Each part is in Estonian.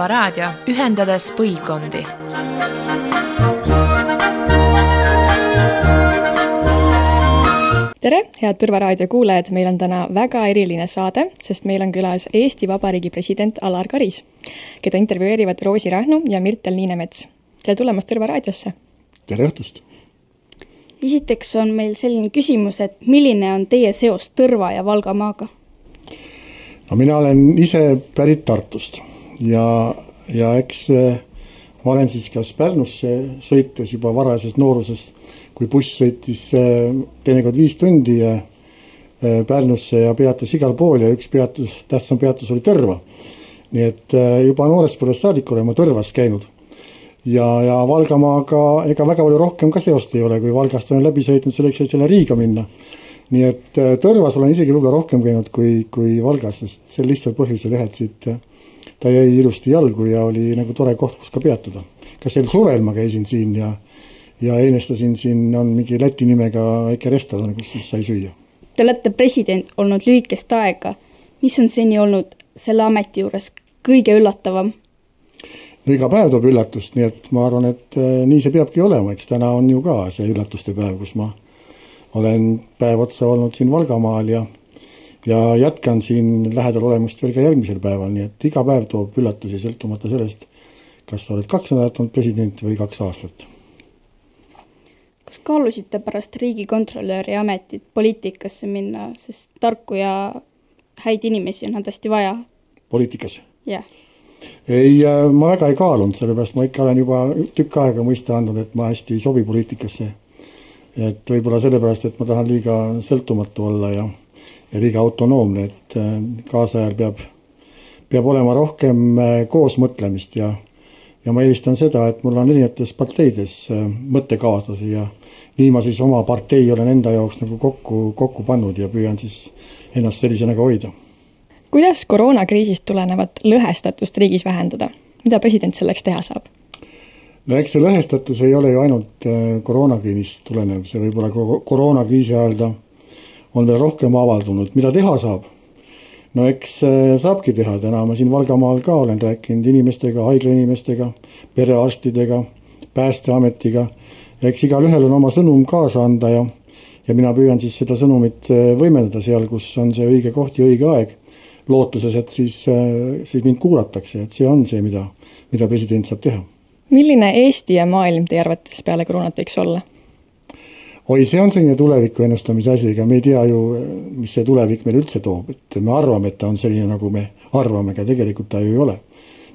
Tõrva raadio, ühendades põlvkondi. tere, head Tõrva raadio kuulajad, meil on täna väga eriline saade, sest meil on külas Eesti Vabariigi president Alar Karis, keda intervjueerivad Roosi Rahnu ja Mirtel Niinemets. tere tulemast Tõrva raadiosse! tere õhtust! esiteks on meil selline küsimus, et milline on teie seos Tõrva ja Valgamaaga? no mina olen ise pärit Tartust ja, ja eks äh, ma olen siis kas Pärnusse sõites juba varajasest noorusest, kui buss sõitis äh, teinekord viis tundi äh, Pärnusse ja peatus igal pool ja üks peatus, tähtsam peatus oli Tõrva. nii et juba noorest põlvest saadik olen ma Tõrvas käinud. ja, ja Valgamaaga ega väga palju rohkem ka seost ei ole, kui Valgast olen läbi sõitnud selleks, et selle Riiga minna nii et äh, Tõrvas olen isegi võib-olla rohkem käinud kui, kui Valgas, sest sel lihtsal põhjusel jah, et siit äh, ta jäi ilusti jalgu ja oli nagu tore koht, kus ka peatuda. ka sel suvel ma käisin siin ja, ja enestasin, siin on mingi Läti nimega väike restoran, kus siis sai süüa. Te olete president olnud lühikest aega. mis on seni olnud selle ameti juures kõige üllatavam? no iga päev toob üllatust, nii et ma arvan, et äh, nii see peabki olema, eks täna on ju ka see üllatuste päev, kus ma olen päev otsa olnud siin Valgamaal ja ja jätkan siin lähedal olemist veel ka järgmisel päeval, nii et iga päev toob üllatusi, sõltumata sellest, kas sa oled kaks nädalat olnud president või kaks aastat. kas kaalusite pärast riigikontrolöri ametit poliitikasse minna, sest tarku ja häid inimesi on hädasti vaja? poliitikas? jah. ei, äh, ma väga ei kaalunud, sellepärast ma ikka olen juba tükk aega mõista andnud, et ma hästi ei sobi poliitikasse et võib-olla sellepärast, et ma tahan liiga sõltumatu olla ja, ja liiga autonoomne, et äh, kaasajal peab, peab olema rohkem äh, koosmõtlemist ja, ja ma eelistan seda, et mul on erinevates parteides äh, mõttekaaslasi ja nii ma siis oma partei olen enda jaoks nagu kokku, kokku pannud ja püüan siis ennast sellisena ka hoida. kuidas koroonakriisist tulenevat lõhestatust riigis vähendada, mida president selleks teha saab? no eks see lõhestatus ei ole ju ainult koroonakriisist tulenev, see võib-olla koroonakriisi ajal ta on veel rohkem avaldunud, mida teha saab? no eks äh, saabki teha, täna ma siin Valgamaal ka olen rääkinud inimestega, haiglainimestega, perearstidega, Päästeametiga, eks igalühel on oma sõnum kaasa anda ja ja mina püüan siis seda sõnumit äh, võimendada seal, kus on see õige koht ja õige aeg, lootuses, et siis, siis mind kuulatakse, et see on see, mida, mida president saab teha milline Eesti ja maailm teie arvates peale koroonat võiks olla? Oi, see on selline tuleviku ennustamise asi, ega me ei tea ju, mis see tulevik meile üldse toob, et me arvame, et ta on selline, nagu me arvame, aga tegelikult ta ju ei ole.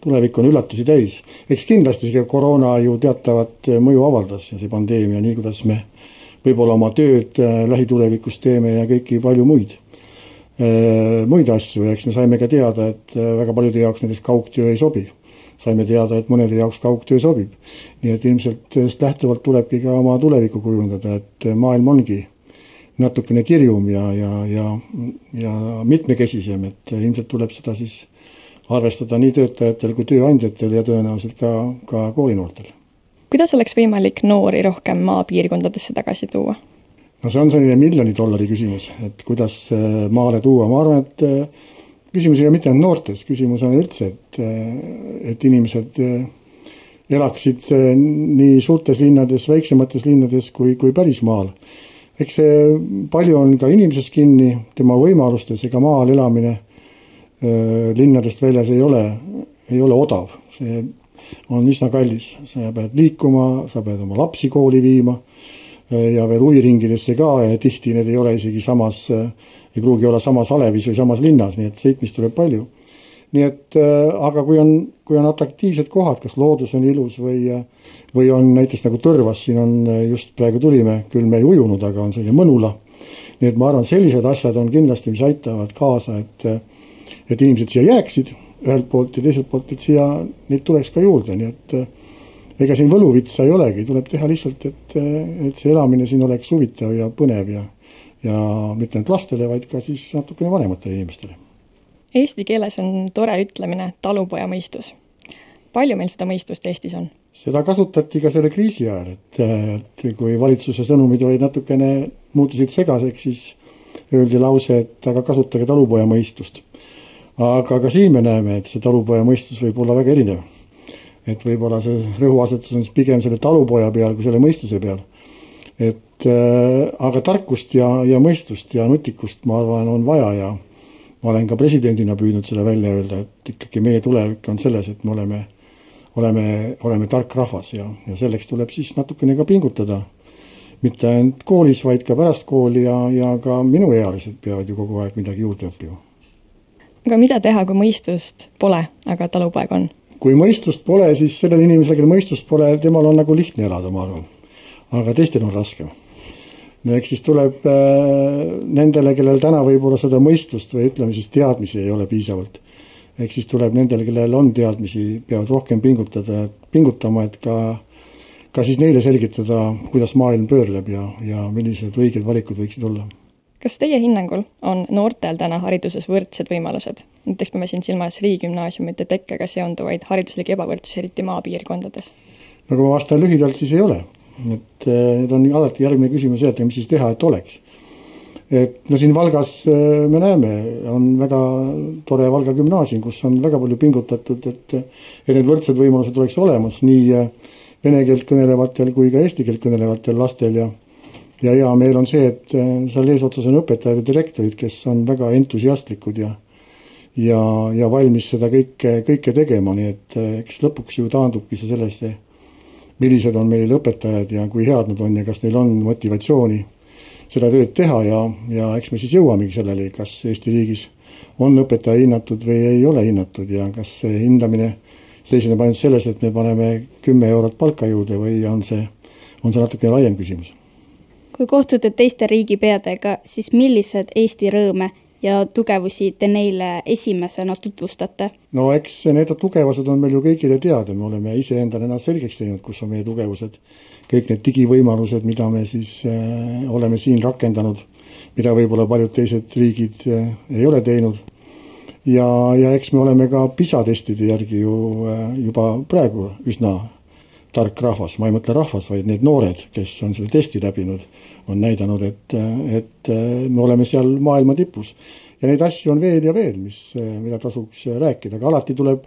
tulevik on üllatusi täis. eks kindlasti see koroona ju teatavat mõju avaldas ja see pandeemia, nii kuidas me võib-olla oma tööd äh, lähitulevikus teeme ja kõiki palju muid, äh, muid asju ja eks me saime ka teada, et äh, väga paljude jaoks näiteks kaugtöö ei sobi saime teada, et mõnede jaoks kaugtöö sobib. nii et ilmselt sellest lähtuvalt tulebki ka oma tulevikku kujundada, et maailm ongi natukene kirjum ja, ja, ja, ja mitmekesisem, et ilmselt tuleb seda siis arvestada nii töötajatel kui tööandjatel ja tõenäoliselt ka, ka koolinoortel. kuidas oleks võimalik noori rohkem maapiirkondadesse tagasi tuua? no see on selline miljoni dollari küsimus, et kuidas maale tuua, ma arvan, et küsimus ei ole mitte ainult noortes, küsimus on üldse, et, et inimesed eh, elaksid eh, nii suurtes linnades, väiksemates linnades kui, kui pärismaal. eks see palju on ka inimesest kinni, tema võimalustes, ega maal elamine linnadest väljas ei ole, ei ole odav, see on üsna kallis, sa pead liikuma, sa pead oma lapsi kooli viima ja veel huviringidesse ka ja tihti need ei ole isegi samas äh, ei pruugi olla samas alevis või samas linnas, nii et sõitmist tuleb palju. nii et äh, aga kui on, kui on atraktiivsed kohad, kas loodus on ilus või, äh, või on näiteks nagu Tõrvas, siin on äh, just praegu tulime, küll me ei ujunud, aga on selline mõnula. nii et ma arvan, sellised asjad on kindlasti, mis aitavad kaasa, et, et inimesed siia jääksid ühelt poolt ja teiselt poolt, et siia neid tuleks ka juurde, nii et ega siin võluvitsa ei olegi, tuleb teha lihtsalt, et, et see elamine siin oleks huvitav ja põnev ja ja mitte ainult lastele, vaid ka siis natukene vanematele inimestele. Eesti keeles on tore ütlemine talupoja mõistus. palju meil seda mõistust Eestis on? seda kasutati ka selle kriisi ajal, et, et kui valitsuse sõnumid olid natukene, muutusid segaseks, siis öeldi lause, et aga kasutage talupoja mõistust. aga ka siin me näeme, et see talupoja mõistus võib olla väga erinev. et võib-olla see rõhuasetus on siis pigem selle talupoja peal kui selle mõistuse peal. et äh, aga tarkust ja, ja mõistust ja nutikust, ma arvan, on vaja ja ma olen ka presidendina püüdnud seda välja öelda, et ikkagi meie tulevik on selles, et me oleme, oleme, oleme tark rahvas ja, ja selleks tuleb siis natukene ka pingutada mitte ainult koolis, vaid ka pärast kooli ja, ja ka minuealised peavad ju kogu aeg midagi juurde õppima. aga mida teha, kui mõistust pole, aga talupoeg on? kui mõistust pole, siis sellel inimesel, kellel mõistust pole, temal on nagu lihtne elada, ma arvan. aga teistel on raskem. No eks siis tuleb äh, nendele, kellel täna võib-olla seda mõistust või ütleme siis teadmisi ei ole piisavalt, eks siis tuleb nendel, kellel on teadmisi, peavad rohkem pingutada, pingutama, et ka ka siis neile selgitada, kuidas maailm pöörleb ja, ja millised õiged valikud võiksid olla. kas teie hinnangul on noortel täna hariduses võrdsed võimalused? näiteks peame siin silmas riigigümnaasiumite tekkega seonduvaid hariduslikke ebavõrdsusi, eriti maapiirkondades. no kui ma vastan lühidalt, siis ei ole. Et eh, need on alati järgmine küsimus see, et mis siis teha, et oleks. et no siin Valgas eh, me näeme, on väga tore Valga gümnaasium, kus on väga palju pingutatud, et et need võrdsed võimalused oleks olemas nii äh, vene keelt kõnelevatel kui ka eesti keelt kõnelevatel lastel ja ja hea meel on see, et seal eesotsas on õpetajad ja direktorid, kes on väga entusiastlikud ja ja, ja valmis seda kõike, kõike tegema, nii et eks lõpuks ju taandubki see sellesse, millised on meil õpetajad ja kui head nad on ja kas neil on motivatsiooni seda tööd teha ja, ja eks me siis jõuamegi selleni, kas Eesti riigis on õpetaja hinnatud või ei ole hinnatud ja kas see hindamine seisneb ainult selles, et me paneme kümme eurot palka juurde või on see, on see natuke laiem küsimus? kui kohtute teiste riigipeadega, siis millised Eesti rõõme ja tugevusi te neile esimesena tutvustate? no eks need tugevused on meil ju kõigile teada, me oleme iseendale ennast selgeks teinud, kus on meie tugevused. kõik need digivõimalused, mida me siis äh, oleme siin rakendanud, mida võib-olla paljud teised riigid äh, ei ole teinud ja, ja eks me oleme ka PISA testide järgi ju äh, juba praegu üsna tark rahvas, ma ei mõtle rahvas, vaid need noored, kes on selle testi läbinud, on näidanud, et, et äh, me oleme seal maailma tipus. ja neid asju on veel ja veel, mis, äh, mida tasuks rääkida, aga alati tuleb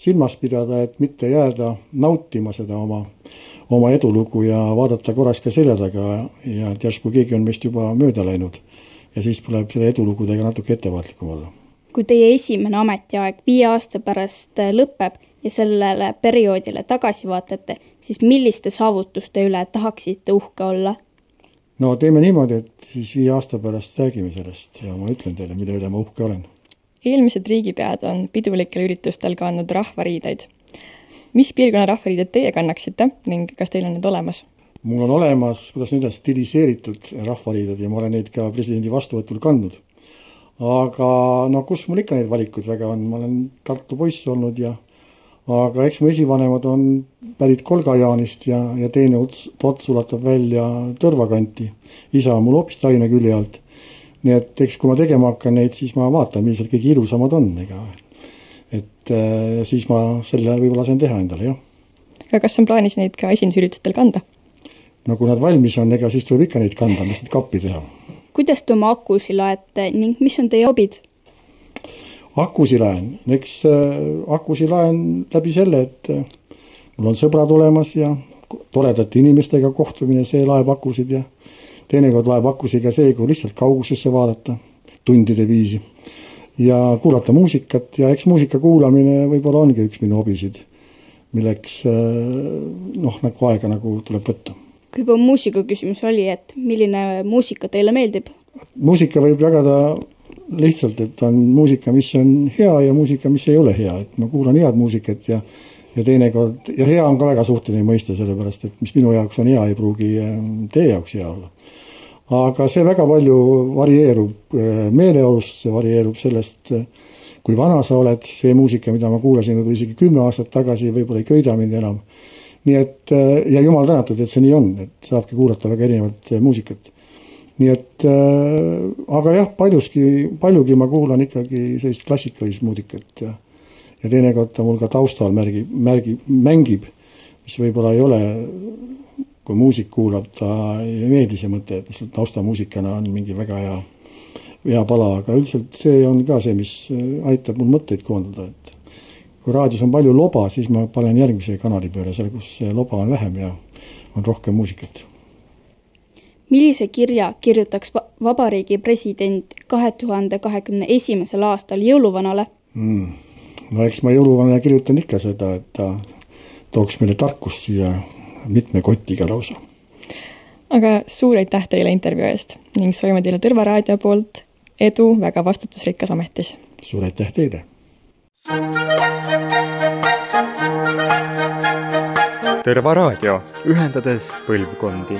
silmas pidada, et mitte jääda nautima seda oma, oma edulugu ja vaadata korraks ka selja taga ja et järsku keegi on meist juba mööda läinud. ja siis tuleb seda edulugudega natuke ettevaatlikum olla kui teie esimene ametiaeg viie aasta pärast äh, lõpeb ja sellele perioodile tagasi vaatate, siis milliste saavutuste üle tahaksite uhke olla? no teeme niimoodi, et siis viie aasta pärast räägime sellest ja ma ütlen teile, mille üle ma uhke olen. eelmised riigipead on pidulikel üritustel kandnud rahvariideid. mis piirkonna rahvariided teie kannaksite ning kas teil on need olemas? mul on olemas, kuidas nüüd öelda, stiliseeritud rahvariided ja ma olen neid ka presidendi vastuvõtul kandnud aga no kus mul ikka neid valikuid väga on, ma olen Tartu poiss olnud ja aga eks mu esivanemad on pärit Kolga-Jaanist ja, ja teine ots, ots ulatab välja Tõrva kanti. isa on mul hoopis Tallinna külje alt. nii et eks kui ma tegema hakkan neid, siis ma vaatan, millised kõige ilusamad on, ega et äh, siis ma selle võib-olla lasen teha endale, jah. aga kas on plaanis neid ka esindusüritustel kanda? no kui nad valmis on, ega siis tuleb ikka neid kanda, mis neid kappi teha kuidas te oma akusid laete ning mis on teie hobid? Akusid laen, eks äh, akusid laen läbi selle, et äh, mul on sõbrad olemas ja toredate inimestega kohtumine, see laeb akusid ja teinekord laeb akusid ka see, kui lihtsalt kaugusesse vaadata tundide viisi ja kuulata muusikat. Ja eks muusika kuulamine võib-olla ongi üks minu hobisid, milleks äh, noh, nagu aega nagu tuleb võtta. Kui juba muusika küsimus oli, et milline muusika teile meeldib? muusika võib jagada lihtsalt, et on muusika, mis on hea ja muusika, mis ei ole hea, et ma kuulan head muusikat ja ja teinekord, ja hea on ka väga suhteline mõiste, sellepärast et mis minu jaoks on hea, ei pruugi ähm, teie jaoks hea olla. aga see väga palju varieerub äh, meeleolust, see varieerub sellest, äh, kui vana sa oled, see muusika, mida ma kuulasin võib-olla isegi kümme aastat tagasi, võib-olla ei köida mind enam nii et äh, ja jumal tänatud, et see nii on, et saabki kuulata väga erinevat muusikat. Nii et äh, aga jah, paljuski, paljugi ma kuulan ikkagi sellist klassikalist muusikat ja ja teinekord ta mul ka taustal märgib, märgib, mängib, mis võib-olla ei ole, kui muusik kuulab, ta ei meeldi see mõte, et lihtsalt taustamuusikana on mingi väga hea, hea pala, aga üldiselt see on ka see, mis aitab mul mõtteid koondada, et kui raadios on palju loba, siis ma panen järgmise kanali peale, seal, kus loba on vähem ja on rohkem muusikat. Millise kirja kirjutaks Vabariigi President kahe tuhande kahekümne esimesel aastal jõuluvanale mm.? no eks ma jõuluvanale kirjutan ikka seda, et ta tooks meile tarkust siia mitme kotiga lausa. aga suur aitäh teile intervjuu eest ning soovime teile Tõrva raadio poolt edu väga vastutusrikkas ametis! suur aitäh teile! Tõrva Raadio, ühendades põlvkondi